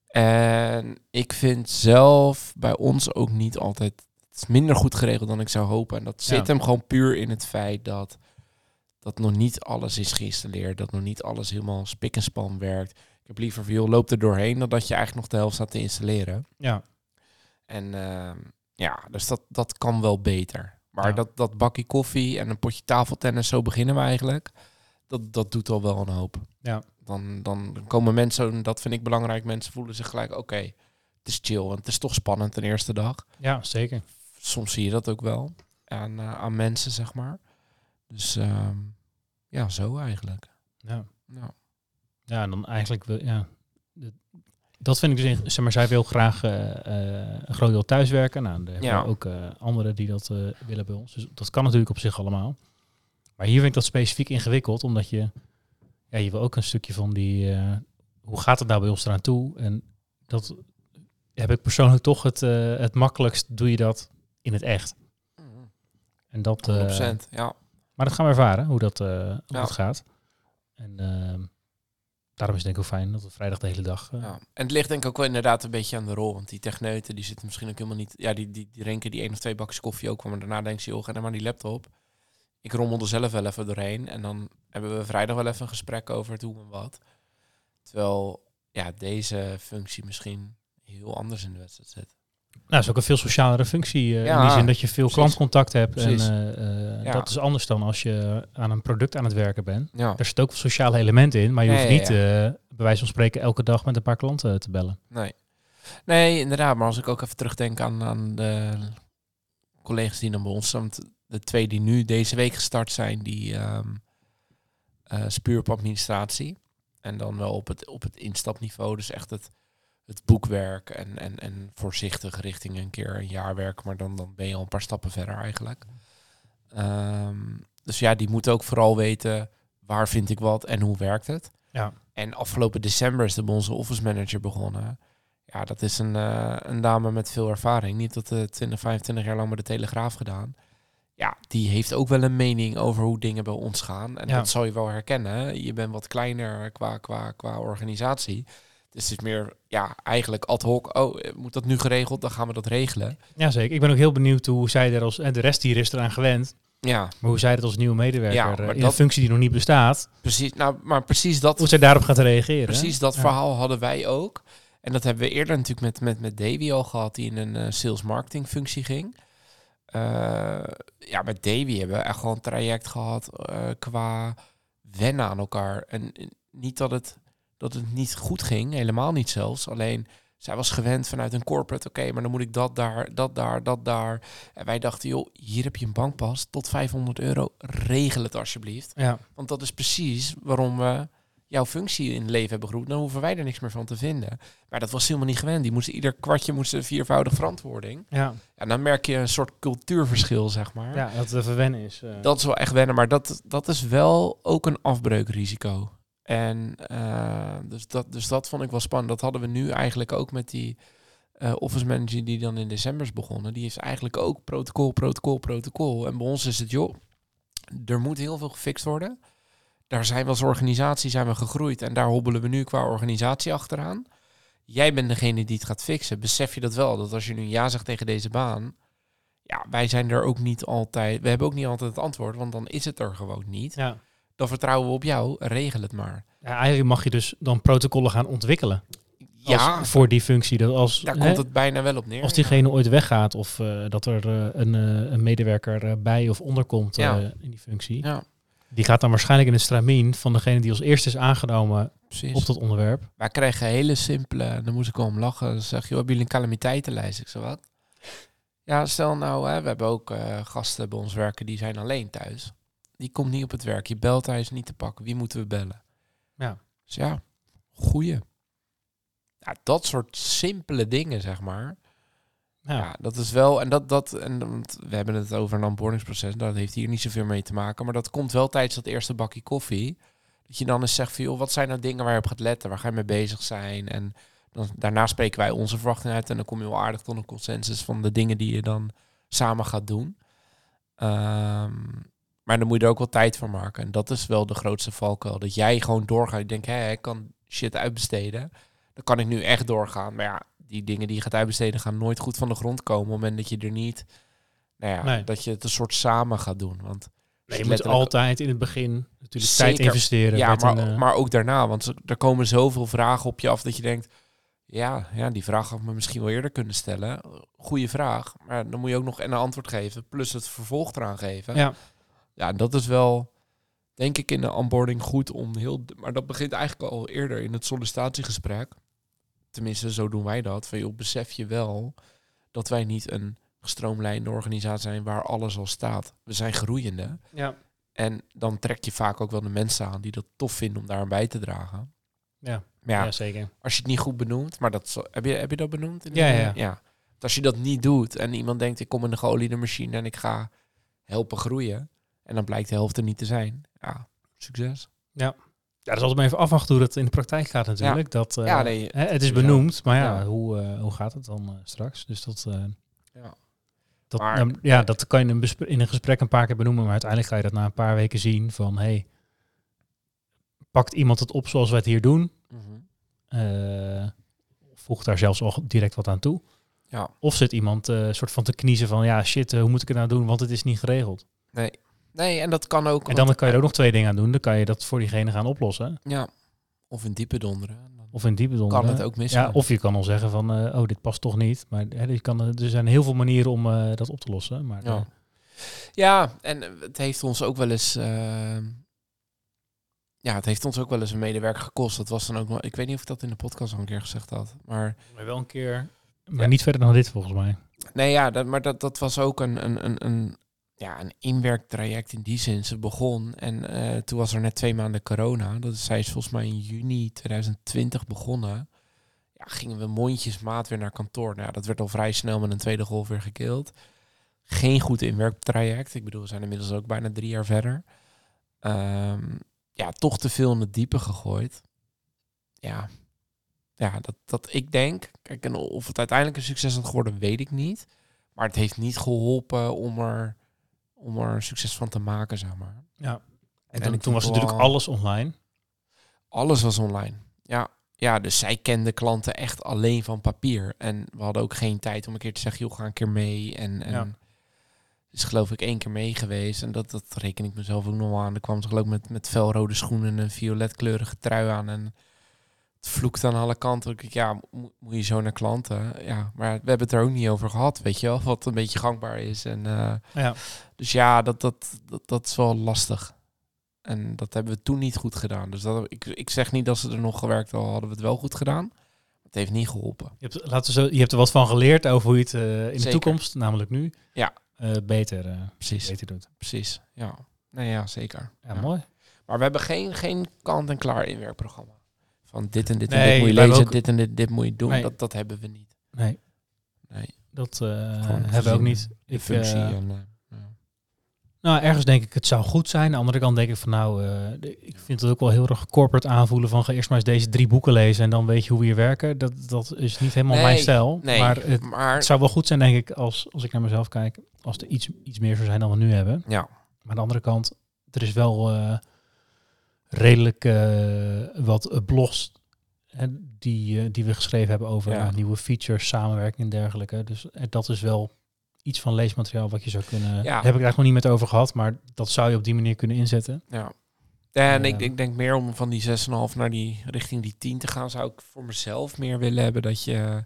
En ik vind zelf bij ons ook niet altijd... Het is minder goed geregeld dan ik zou hopen. En dat zit Ja. hem gewoon puur in het feit dat, dat nog niet alles is geïnstalleerd. Dat nog niet alles helemaal spik en span werkt. Ik heb liever van, joh, loop er doorheen... dan dat je eigenlijk nog de helft staat te installeren. Ja, En ehm, ja, dus dat, dat kan wel beter. Maar Ja. dat, dat bakje koffie en een potje tafeltennis, zo beginnen we eigenlijk. Dat, dat doet al wel een hoop. Ja. Dan, dan komen mensen, en dat vind ik belangrijk, mensen voelen zich gelijk, oké, het is chill. Want het is toch spannend de eerste dag. ja zeker. Soms zie je dat ook wel aan, eh, aan mensen, zeg maar. Dus ehm, ja, zo eigenlijk. Ja. Nou, Ja, en dan eigenlijk, wil- ja, dat vind ik dus, zeg maar, zij wil graag eh, eh, een groot deel thuiswerken. Nou, er Ja. ook eh, anderen die dat willen bij ons. Dus dat kan natuurlijk op zich allemaal. Maar hier vind ik dat specifiek ingewikkeld, omdat je, ja, je wil ook een stukje van die, hoe gaat het nou bij ons eraan toe? En dat heb ik persoonlijk toch het, het makkelijkst, doe je dat in het echt. En dat, 100%. ja. maar dat gaan we ervaren, hoe dat, hoe Ja. dat gaat. En ehm, daarom is het denk ik ook fijn dat we vrijdag de hele dag... eh, Ja. En het ligt denk ik ook wel inderdaad een beetje aan de rol. Want die techneuten die zitten misschien ook helemaal niet... Ja, die, die, die renken die één of twee bakjes koffie ook. Maar daarna denken ze, joh, ga dan maar die laptop. Ik rommel er zelf wel even doorheen. En dan hebben we vrijdag wel even een gesprek over het hoe en wat. Terwijl ja, deze functie misschien heel anders in de wedstrijd zit. Nou, het is ook een veel socialere functie. eh, in die zin dat je veel precies. klantcontact hebt. Precies. En eh, eh, Ja. dat is anders dan als je aan een product aan het werken bent. Ja, Er zit ook sociale elementen in, maar je hoeft niet, eh, bij wijze van spreken, elke dag met een paar klanten te bellen. nee. Nee, inderdaad. Maar als ik ook even terugdenk aan, aan de collega's die dan bij ons staan. De twee die nu deze week gestart zijn, die ehm eh, is puur op administratie. En dan wel op het, op het instapniveau. Dus echt het, het boekwerk en, en, en voorzichtig richting een keer een jaar werken. Maar dan, dan ben je al een paar stappen verder eigenlijk. Ehm, dus ja, die moeten ook vooral weten waar vind ik wat en hoe werkt het. Ja. En afgelopen december is bij onze office manager begonnen. Ja, dat is een, eh, een dame met veel ervaring. Niet dat de 20, 25 jaar lang bij de Telegraaf gedaan. Ja, die heeft ook wel een mening over hoe dingen bij ons gaan. En Ja. dat zal je wel herkennen. Je bent wat kleiner qua, qua, qua organisatie. Dus het is meer, ja, eigenlijk ad hoc. Oh, eh, moet dat nu geregeld? Dan gaan we dat regelen. Ja, zeker. Ik ben ook heel benieuwd hoe zij er als... En de rest hier is eraan gewend. Ja, Maar hoe zij het als nieuwe medewerker Ja, eh, maar in dat- een functie die nog niet bestaat, precies. Nou, maar precies dat, hoe zij daarop gaat reageren. Precies dat Ja. verhaal hadden wij ook. En dat hebben we eerder natuurlijk met, met, met Davy al gehad, die in een eh, sales marketing functie ging. Eh, ja, met Davy hebben we echt gewoon een traject gehad eh, qua wennen aan elkaar. En eh, niet dat het, dat het niet goed ging, helemaal niet zelfs. Alleen zij was gewend vanuit een corporate, oké, maar dan moet ik dat daar, dat daar, dat daar. En wij dachten, joh, hier heb je een bankpas tot 500 euro, regel het alsjeblieft. Ja, Want dat is precies waarom we jouw functie in het leven hebben geroepen. Dan hoeven wij er niks meer van te vinden. Maar dat was helemaal niet gewend. Die moesten ieder kwartje moesten viervoudig verantwoording. ja, En dan merk je een soort cultuurverschil, zeg maar. ja, dat het even wennen is. eh. Dat is wel echt wennen, maar dat, dat is wel ook een afbreukrisico. En eh, dus, dat, dus dat vond ik wel spannend. Dat hadden we nu eigenlijk ook met die eh, office manager die dan in december is begonnen. Die heeft eigenlijk ook protocol, protocol, protocol. En bij ons is het, joh, er moet heel veel gefixt worden. Daar zijn we als organisatie zijn we gegroeid en daar hobbelen we nu qua organisatie achteraan. Jij bent degene die het gaat fixen. Besef je dat wel? Dat als je nu ja zegt tegen deze baan, ja, wij zijn er ook niet altijd. We hebben ook niet altijd het antwoord, want dan is het er gewoon niet. ja. Dan vertrouwen we op jou. Regel het maar. ja, eigenlijk mag je dus dan protocollen gaan ontwikkelen. Ja, Als, voor die functie. Dat als, daar hè, komt het bijna wel op neer. als diegene ooit weggaat of eh, dat er eh, een, eh, een medewerker bij of onderkomt Ja. in die functie. Ja, Die gaat dan waarschijnlijk in het stramien van degene die als eerste is aangenomen precies. op dat onderwerp. Wij kregen hele simpele, dan moest ik om lachen. Dan zeg je, joh, hebben jullie een calamiteitenlijst? Ik zo wat? Ja, stel nou, hè, we hebben ook gasten bij ons werken die zijn alleen thuis. Die komt niet op het werk. Je belt, hij is niet te pakken. Wie moeten we bellen? Ja. Dus ja, goeie. Ja, dat soort simpele dingen, zeg maar. Ja. Ja, dat is wel, en dat, dat, en want we hebben het over een onboardingsproces, dat heeft hier niet zoveel mee te maken, maar dat komt wel tijdens dat eerste bakje koffie. Dat je dan eens zegt van, joh, wat zijn nou dingen waar je op gaat letten, waar ga je mee bezig zijn? En dan, daarna spreken wij onze verwachtingen uit en dan kom je wel aardig tot een consensus van de dingen die je dan samen gaat doen. Ehm, maar dan moet je er ook wel tijd voor maken. En dat is wel de grootste valkuil. Dat jij gewoon doorgaat. Je denkt, hé, ik kan shit uitbesteden. dan kan ik nu echt doorgaan. Maar ja, die dingen die je gaat uitbesteden gaan nooit goed van de grond komen. Op het moment dat je er niet, nou ja, Nee. dat je het een soort samen gaat doen. Want Nee, je moet altijd in het begin natuurlijk Zeker. tijd investeren. Ja, maar, een, eh, maar ook daarna. Want er komen zoveel vragen op je af dat je denkt... Ja, ja, die vraag had ik me misschien wel eerder kunnen stellen. Goeie vraag. Maar dan moet je ook nog een antwoord geven. Plus het vervolg eraan geven. ja. Ja, dat is wel, denk ik, in de onboarding goed om heel... Maar dat begint eigenlijk al eerder in het sollicitatiegesprek. Tenminste, zo doen wij dat. Van, joh, besef je wel dat wij niet een gestroomlijnde organisatie zijn waar alles al staat. We zijn groeiende. Ja. En dan trek je vaak ook wel de mensen aan die dat tof vinden om daar aan bij te dragen. Ja. Maar ja, Ja, zeker. als je het niet goed benoemt, maar dat heb je, heb je dat benoemd? in Ja, ja. Als je dat niet doet en iemand denkt, ik kom in de geoliede machine en ik ga helpen groeien. En dan blijkt de helft er niet te zijn. Ja, succes. Ja, dat is altijd maar even afwachten hoe dat in de praktijk gaat natuurlijk. Dat, eh, Ja, nee, hè, het is benoemd, maar ja, Ja. Hoe, eh, hoe gaat het dan eh, straks? Dus dat, Ja. dat, Maar- nou, ja, dat kan je in een, bespre- in een gesprek een paar keer benoemen, maar uiteindelijk ga je dat na een paar weken zien van, hey, pakt iemand het op zoals wij het hier doen? Eh, voeg daar zelfs al direct wat aan toe. Ja. Of zit iemand soort van te kniezen van, ja shit, hoe moet ik het nou doen, want het is niet geregeld. Nee. Nee, en dat kan ook. En dan kan je er ook nog twee dingen aan doen. Dan kan je dat voor diegene gaan oplossen. Ja, of in diepe donderen. Of in diepe donderen. kan het ook misgaan. Ja, of je kan al zeggen van, eh, oh, dit past toch niet. Maar hè, je kan, er zijn heel veel manieren om eh, dat op te lossen. Maar Ja. eh, Ja, en het heeft ons ook wel eens. eh, ja, het heeft ons ook wel eens een medewerker gekost. Dat was dan ook. Ik weet niet of ik dat in de podcast al een keer gezegd had. Maar maar wel een keer. Maar Ja. niet verder dan dit volgens mij. nee, ja, dat, maar dat, dat was ook een, een, een, een, ja, een inwerktraject in die zin. Ze begon en eh, toen was er net twee maanden corona. Dat is, zij is volgens mij in juni 2020 begonnen. Ja, gingen we mondjesmaat weer naar kantoor. Nou, dat werd al vrij snel met een tweede golf weer gekild. Geen goed inwerktraject. Ik bedoel, we zijn inmiddels ook bijna drie jaar verder. Ehm, ja, toch te veel in het diepe gegooid. Ja, ja dat, dat ik denk... Kijk, en of het uiteindelijk een succes had geworden, weet ik niet. Maar het heeft niet geholpen om er, om er succes van te maken, zeg maar. Ja. En En toen, toen was natuurlijk alles online. Alles was online. Ja, ja, dus zij kenden klanten echt alleen van papier. En we hadden ook geen tijd om een keer te zeggen, joh, ga een keer mee. En, en Ja. is geloof ik één keer mee geweest. En dat, dat reken ik mezelf ook nog wel aan. Er kwam ze geloof ik met, met felrode schoenen en een violetkleurige trui aan. En het vloekte aan alle kanten. Ik, ja, mo- moet je zo naar klanten? Ja, maar we hebben het er ook niet over gehad, weet je wel. Wat een beetje gangbaar is. En, eh, Ja. dus ja, dat, dat, dat, dat is wel lastig. En dat hebben we toen niet goed gedaan. Dus dat, ik, ik zeg niet dat ze er nog gewerkt al hadden we het wel goed gedaan. Het heeft niet geholpen. Je hebt, laten we zo, je hebt er wat van geleerd over hoe je het eh, in de toekomst, namelijk nu, Ja. eh, beter, Precies. beter doet. Precies. Ja. Nee, ja, zeker. Ja, Ja. mooi. Maar we hebben geen, geen kant-en-klaar inwerkprogramma. Van dit en dit en Nee, dit moet je lezen, ook- dit en dit, dit moet je doen. Nee. Dat, dat hebben we niet. Nee, Nee, dat eh, hebben we ook niet. Ik, functie. eh, en, eh. Nou, ergens denk ik het zou goed zijn. Aan de andere kant denk ik van nou, ik vind het ook wel heel erg corporate aanvoelen van ga eerst maar eens deze drie boeken lezen en dan weet je hoe we hier werken. Dat, dat is niet helemaal mijn stijl. nee, maar het, maar het zou wel goed zijn denk ik als, als ik naar mezelf kijk, als er iets, iets meer zou zijn dan we nu hebben. ja, Maar aan de andere kant, er is wel redelijk eh, wat eh, blogs die, eh, die we geschreven hebben over Ja. nou, nieuwe features, samenwerking en dergelijke. Dus eh, dat is wel iets van leesmateriaal wat je zou kunnen... Ja. Daar heb ik eigenlijk nog niet met over gehad, maar dat zou je op die manier kunnen inzetten. ja. En ik, ik denk meer om van die 6,5 naar die richting die 10 te gaan, zou ik voor mezelf meer willen hebben dat je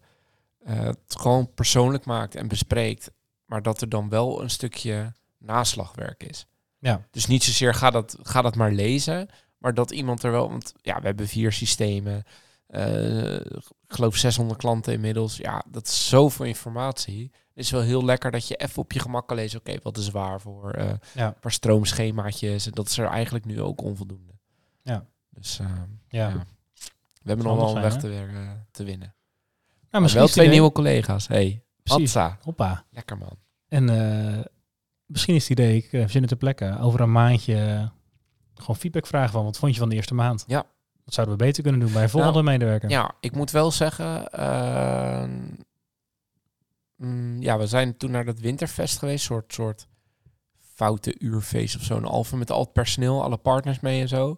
eh, het gewoon persoonlijk maakt en bespreekt. Maar dat er dan wel een stukje naslagwerk is. Ja. Dus niet zozeer ga dat, ga dat maar lezen, maar dat iemand er wel. Want ja, we hebben vier systemen. eh, ik geloof 600 klanten inmiddels. Ja, dat is zoveel informatie. Het is wel heel lekker dat je even op je gemak kan lezen. Oké, wat is waar voor eh, Ja. een paar stroomschemaatjes. En dat is er eigenlijk nu ook onvoldoende. Ja. Dus eh, Ja. ja. we hebben nog wel een weg te, eh, te winnen. Nou, misschien wel twee idee- nieuwe collega's. Hey, Precies. Hoppa. Lekker man. En misschien is het idee, ik uh, verzin het ter plekke, over een maandje gewoon feedback vragen van wat vond je van de eerste maand? Ja. Wat zouden we beter kunnen doen bij een volgende medewerker? Ja, ik moet wel zeggen. eh, mm, ja, we zijn toen naar dat winterfest geweest. Soort, soort foute uurfeest of zo. Een alfa met al het personeel, alle partners mee en zo.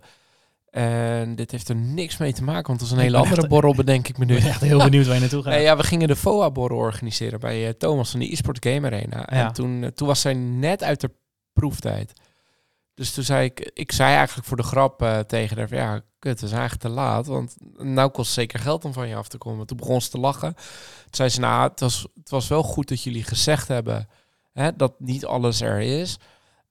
En dit heeft er niks mee te maken, want het was een hele andere echt- borrel, bedenk ik me nu. Ik ben echt heel benieuwd waar je naartoe gaat. Nee, ja, we gingen de FOA-borrel organiseren bij eh, Thomas van de eSport Game Arena. Ja. En toen, eh, toen was zij net uit de proeftijd. Dus toen zei ik, ik zei eigenlijk voor de grap eh, tegen haar, ja, kut, het is eigenlijk te laat, want nou kost zeker geld om van je af te komen. Toen begon ze te lachen. Toen zei ze, nou, het was, het was wel goed dat jullie gezegd hebben hè, dat niet alles er is.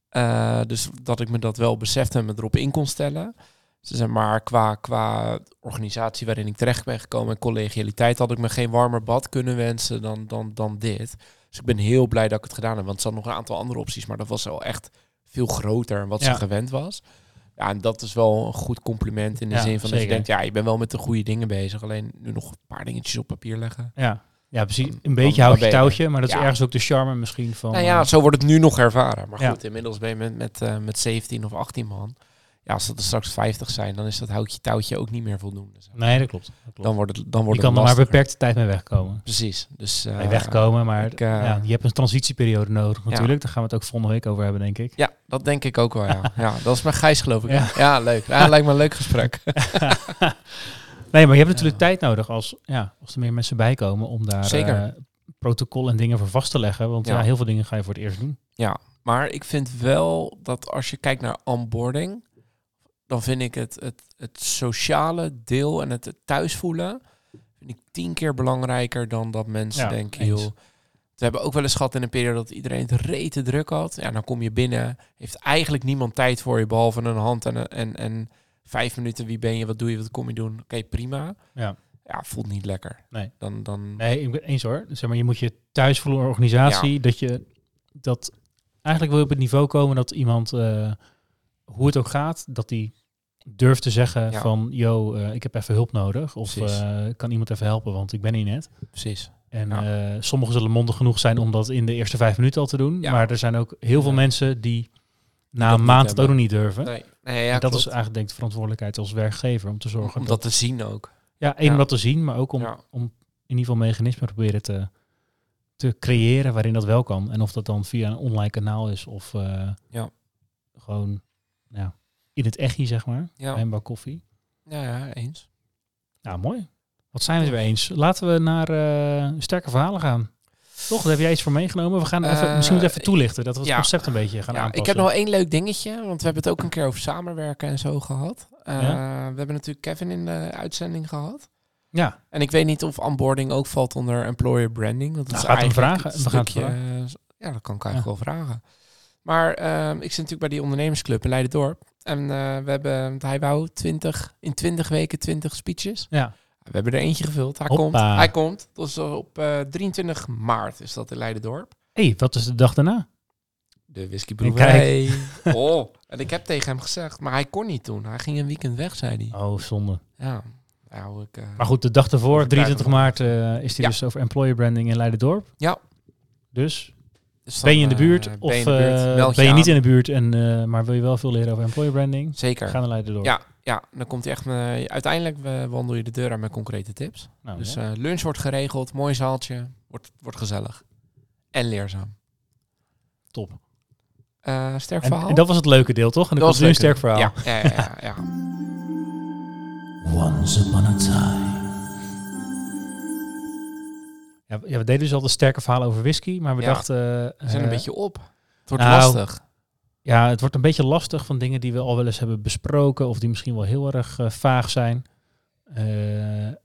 Eh, dus dat ik me dat wel besefte en me erop in kon stellen. Ze zei, maar qua, qua organisatie waarin ik terecht ben gekomen en collegialiteit had ik me geen warmer bad kunnen wensen dan, dan, dan dit. Dus ik ben heel blij dat ik het gedaan heb, want er zat nog een aantal andere opties, maar dat was wel echt veel groter wat ze gewend was. Ja, en dat is wel een goed compliment in de zin van dat je denkt, ja, je bent wel met de goede dingen bezig, alleen nu nog een paar dingetjes op papier leggen. Ja, ja precies. Dan- Een beetje houd je touwtje, maar dat is ergens ook de charme misschien van... nou ja, eh, zo wordt het nu nog ervaren. Maar Ja. goed, inmiddels ben je met, met, eh, met 17 of 18 man. Ja, als dat er straks 50 zijn, dan is dat houtje touwtje ook niet meer voldoende. nee, dat klopt. Dat klopt. Dan wordt het, dan je wordt kan het er maar beperkte tijd mee wegkomen. Precies. Dus, eh, wegkomen, maar ik, eh, ja, je hebt een transitieperiode nodig natuurlijk. Daar gaan we het ook volgende week over hebben, denk ik. Ja, dat denk ik ook wel, ja. ja dat is mijn Gijs, geloof ik. Ja. Ja, leuk. Ja, lijkt me een leuk gesprek. nee, maar je hebt natuurlijk Ja. tijd nodig als, ja, als er meer mensen bij komen om daar Zeker. eh, protocol en dingen voor vast te leggen. Want ja. Ja. heel veel dingen ga je voor het eerst doen. Maar ik vind wel dat als je kijkt naar onboarding, dan vind ik het, het, het sociale deel en het, thuisvoelen, vind ik tien keer belangrijker dan dat mensen Ja, denken, eens. joh. We hebben ook wel eens gehad in een periode dat iedereen het rete druk had. Ja, dan kom je binnen, heeft eigenlijk niemand tijd voor je, behalve een hand en, en, en vijf minuten. Wie ben je, wat doe je, wat kom je doen? Oké, prima. Ja. Ja, voelt niet lekker. Nee. Dan, dan Nee, ik ben eens hoor. Zeg maar, je moet je thuis voelen, organisatie, dat je dat eigenlijk wil je op het niveau komen dat iemand, eh, hoe het ook gaat, dat die durft te zeggen Ja. van, yo, eh, ik heb even hulp nodig. Of eh, kan iemand even helpen, want ik ben hier net. precies. En Ja. eh, sommigen zullen mondig genoeg zijn om dat in de eerste vijf minuten al te doen. Ja. Maar er zijn ook heel veel mensen die na dat een maand het ook nog niet durven. Nee, nee ja, en dat klopt. is eigenlijk denk ik de verantwoordelijkheid als werkgever om te zorgen om dat, dat te zien ook. ja, één om dat te zien, maar ook om, Ja. om in ieder geval mechanismen proberen te, te creëren waarin dat wel kan. En of dat dan via een online kanaal is of Ja. gewoon ja, in het echtje, zeg maar. Ja. Bij een bak koffie. Ja, ja, eens. Nou, mooi. Wat zijn we het weer eens? Laten we naar eh, sterke verhalen gaan. Toch, daar heb jij iets voor meegenomen. We gaan even, Eh, misschien we even toelichten, dat we het ja. concept een beetje gaan Ja, aanpassen. ik heb nog wel één leuk dingetje, want we hebben het ook een keer over samenwerken en zo gehad. Uh, Ja? We hebben natuurlijk Kevin in de uitzending gehad. Ja, En ik weet niet of onboarding ook valt onder employer branding. Want dat Nou, is gaat hem vragen. het We gaan het stukje, eh, Ja, dat kan ik eigenlijk wel vragen. Maar ehm, ik zit natuurlijk bij die ondernemersclub in Leiden-Dorp. En eh, we hebben, hij wou 20, in 20 weken 20 speeches. ja. We hebben er eentje gevuld. Hij Hoppa. komt. Hij komt. Dat is op eh 23 maart is dat in Leiden-Dorp. hey, wat is de dag daarna? De whiskyproeverij. Oh, en ik heb tegen hem gezegd, maar hij kon niet toen. Hij ging een weekend weg, zei hij. Oh, zonde. Ja, nou, ik... eh, Maar goed, de dag ervoor, Overtuigen 23 we. maart, is Ja. dus over employer branding in Leiden-Dorp. Ja. Dus dus ben je in de dan, buurt eh, of ben je, de buurt, eh, meld ben je niet in de buurt, en, eh, maar wil je wel veel leren over employer branding? Zeker. Ga naar Leiden-Dorp. Ja, ja, dan komt hij echt... eh, uiteindelijk eh, wandel je de deur aan met concrete tips. Nou, dus ja. eh, lunch wordt geregeld, mooi zaaltje, wordt, wordt gezellig. En leerzaam. top. Eh, sterk En, verhaal? en dat was het leuke deel, toch? En dan Dat komt was nu een sterk verhaal. Ja, ja, ja, ja, ja. Once upon a time. Ja, ja, we deden dus al de sterke verhalen over whisky, maar we Ja. dachten... We zijn eh, een beetje op. Het wordt nou, lastig. Ja, het wordt een beetje lastig van dingen die we al wel eens hebben besproken of die misschien wel heel erg eh, vaag zijn. Eh,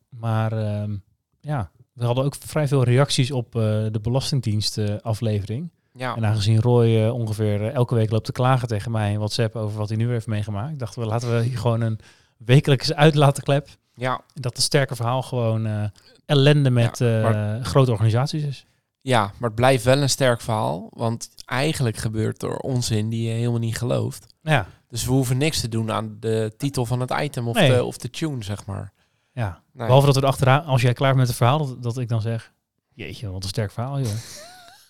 maar ehm, ja, we hadden ook vrij veel reacties op eh, de Belastingdienst eh, aflevering. Ja, En aangezien Roy eh, ongeveer eh, elke week loopt te klagen tegen mij in WhatsApp over wat hij nu heeft meegemaakt, dachten we laten we hier gewoon een wekelijkse uitlatenklep. ja, Dat het sterke verhaal gewoon eh, ellende met Ja, eh, grote organisaties is. ja, maar het blijft wel een sterk verhaal. Want eigenlijk gebeurt er onzin die je helemaal niet gelooft. Ja, Dus we hoeven niks te doen aan de titel van het item of, Nee. de, of de tune, zeg maar. ja. Nee. Behalve dat we erachteraan, als jij klaar bent met het verhaal, dat, dat ik dan zeg, jeetje, wat een sterk verhaal, joh.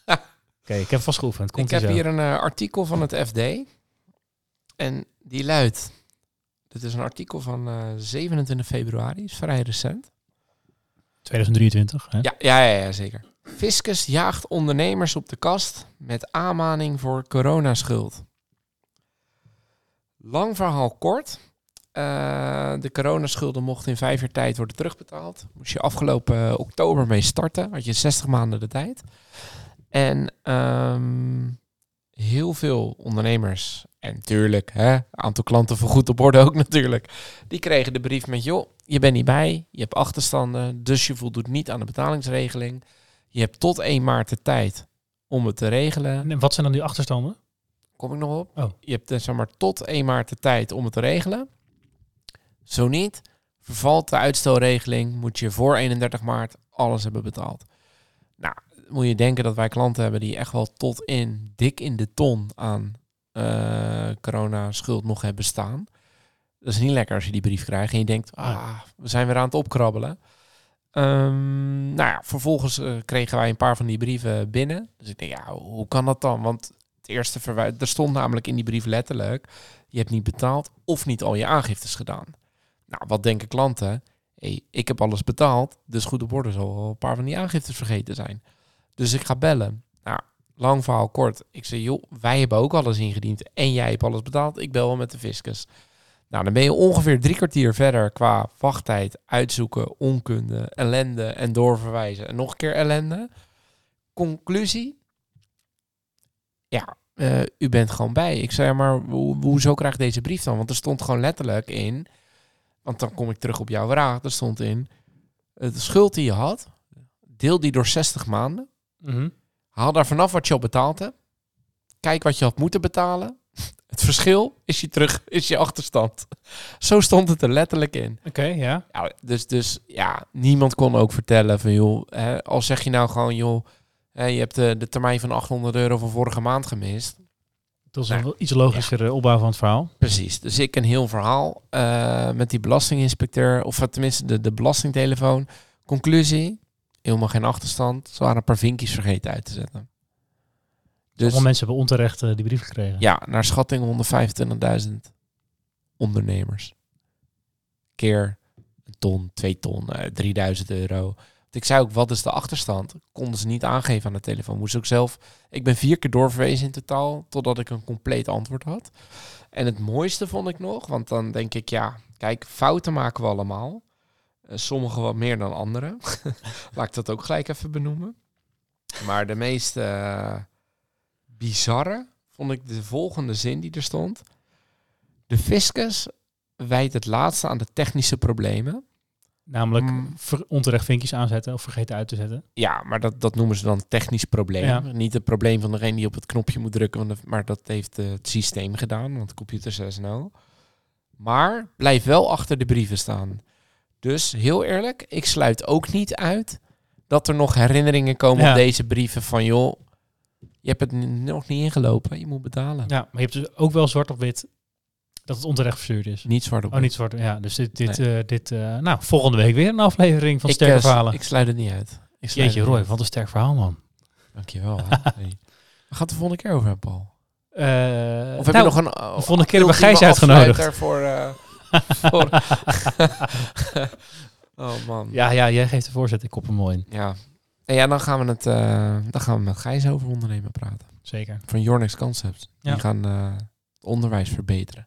Oké, ik heb vast geoefend. Komt ik heb zo. hier een eh, artikel van het FD. En die luidt... Dit is een artikel van eh, 27 februari, is vrij recent. 2023, hè? Ja, ja, ja, ja, zeker. Fiscus jaagt ondernemers op de kast met aanmaning voor coronaschuld. Lang verhaal kort. Eh, de coronaschulden mochten in vijf jaar tijd worden terugbetaald. Moest je afgelopen eh, oktober mee starten. Had je 60 maanden de tijd. En ehm, heel veel ondernemers, en natuurlijk, hè, aantal klanten voor goed op orde ook natuurlijk, die kregen de brief met, joh, je bent niet bij, je hebt achterstanden, dus je voldoet niet aan de betalingsregeling. Je hebt tot 1 maart de tijd om het te regelen. En wat zijn dan die achterstanden? Kom ik nog op? Oh. Je hebt dus zeg maar tot 1 maart de tijd om het te regelen. Zo niet, vervalt de uitstelregeling, moet je voor 31 maart alles hebben betaald. Nou, moet je denken dat wij klanten hebben die echt wel tot in, dik in de ton aan eh corona-schuld nog hebben staan. Dat is niet lekker als je die brief krijgt en je denkt, ah, we zijn weer aan het opkrabbelen. Ehm, nou ja, vervolgens eh, kregen wij een paar van die brieven binnen. Dus ik denk, ja, hoe kan dat dan? Want het eerste verwijt, er stond namelijk in die brief letterlijk, je hebt niet betaald of niet al je aangiftes gedaan. Nou, wat denken klanten? Hey, ik heb alles betaald, dus goed op orde zal wel een paar van die aangiftes vergeten zijn. Dus ik ga bellen. Nou, lang verhaal kort. Ik zeg, joh, wij hebben ook alles ingediend en jij hebt alles betaald. Ik bel wel met de fiscus. Nou, dan ben je ongeveer drie kwartier verder qua wachttijd, uitzoeken, onkunde, ellende en doorverwijzen. En nog een keer ellende. Conclusie? Ja, eh, u bent gewoon bij. Ik zei, maar hoe, hoezo krijg ik deze brief dan? Want er stond gewoon letterlijk in, want dan kom ik terug op jouw vraag. Er stond in, de schuld die je had, deel die door 60 maanden. Mhm. Haal daar vanaf wat je al betaald hebt. Kijk wat je had moeten betalen. Het verschil is je terug, is je achterstand. Zo stond het er letterlijk in. Oké, ja. Ja, dus, dus ja, niemand kon ook vertellen van joh, hè, al zeg je nou gewoon joh, hè, je hebt de, de termijn van 800 euro van vorige maand gemist. Dat is Nou, een iets logischer opbouw van het verhaal. Precies, dus ik een heel verhaal eh, met die belastinginspecteur, of tenminste de, de belastingtelefoon. Conclusie, helemaal geen achterstand. Ze waren een paar vinkjes vergeten uit te zetten. Dus Allemaal mensen hebben onterecht eh, die brief gekregen. ja, naar schatting 125.000 ondernemers. Keer een ton, twee ton, eh 3000 euro. Want Ik zei ook, wat is de achterstand? Konden ze niet aangeven aan de telefoon. Moest ook zelf... Ik ben vier keer doorverwezen in totaal, totdat ik een compleet antwoord had. En het mooiste vond ik nog, want dan denk ik, ja, kijk, fouten maken we allemaal. Eh, Sommigen wat meer dan anderen. Laat ik dat ook gelijk even benoemen. Maar de meest eh, bizarre vond ik de volgende zin die er stond. De fiscus wijt het laatste aan de technische problemen. Namelijk Mm. ver- onterecht vinkjes aanzetten of vergeten uit te zetten. Ja, maar dat, dat noemen ze dan technisch probleem. Ja. Niet het probleem van degene die op het knopje moet drukken, want maar dat heeft eh, het systeem gedaan, want computer zei snel. Maar blijf wel achter de brieven staan. Dus heel eerlijk, ik sluit ook niet uit dat er nog herinneringen komen Ja. op deze brieven van joh, je hebt het nog niet ingelopen, je moet betalen. Ja, maar je hebt dus ook wel zwart op wit dat het onterecht verstuurd is. Niet zwart op Oh, niet zwart. Ja, dus dit, dit, eh, dit eh, nou, volgende week weer een aflevering van ik, Sterke eh, Verhalen. Ik sluit het niet uit. Ik Jeetje, Roy, niet wat een sterk verhaal, man. uit. Dankjewel. hè. Hey. Waar gaat het de volgende keer over hebben, Paul? Of heb nou, je nog een... de volgende keer hebben we Gijs uitgenodigd. Voor, voor... oh man. Ja. Ja, jij geeft de voorzet. Ik kop hem mooi in. ja. En ja, dan gaan we het, eh, dan gaan we met Gijs over ondernemen praten. Zeker. Van Yornex Concepts. Ja. Die gaan eh, het onderwijs verbeteren.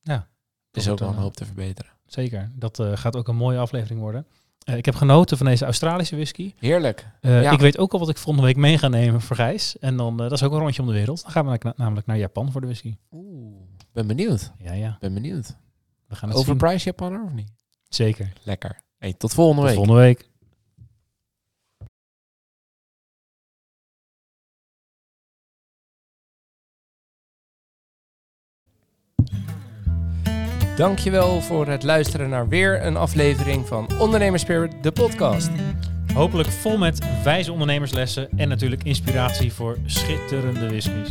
Ja. Is ook wel een eh, hoop te verbeteren. Zeker. Dat gaat ook een mooie aflevering worden. Ik heb genoten van deze Australische whisky. Heerlijk. Ja. Ik weet ook al wat ik volgende week mee ga nemen voor Gijs. En dan, dat is ook een rondje om de wereld. Dan gaan we na- namelijk naar Japan voor de whisky. Oeh. Ben benieuwd. Ja, ja. Ben benieuwd. We gaan het. Overprijs Japaner of niet? Zeker. Lekker. Hey, tot volgende Tot week. volgende week. Dankjewel voor het luisteren naar weer een aflevering van Ondernemerspirit, de podcast. Hopelijk vol met wijze ondernemerslessen en natuurlijk inspiratie voor schitterende whiskies.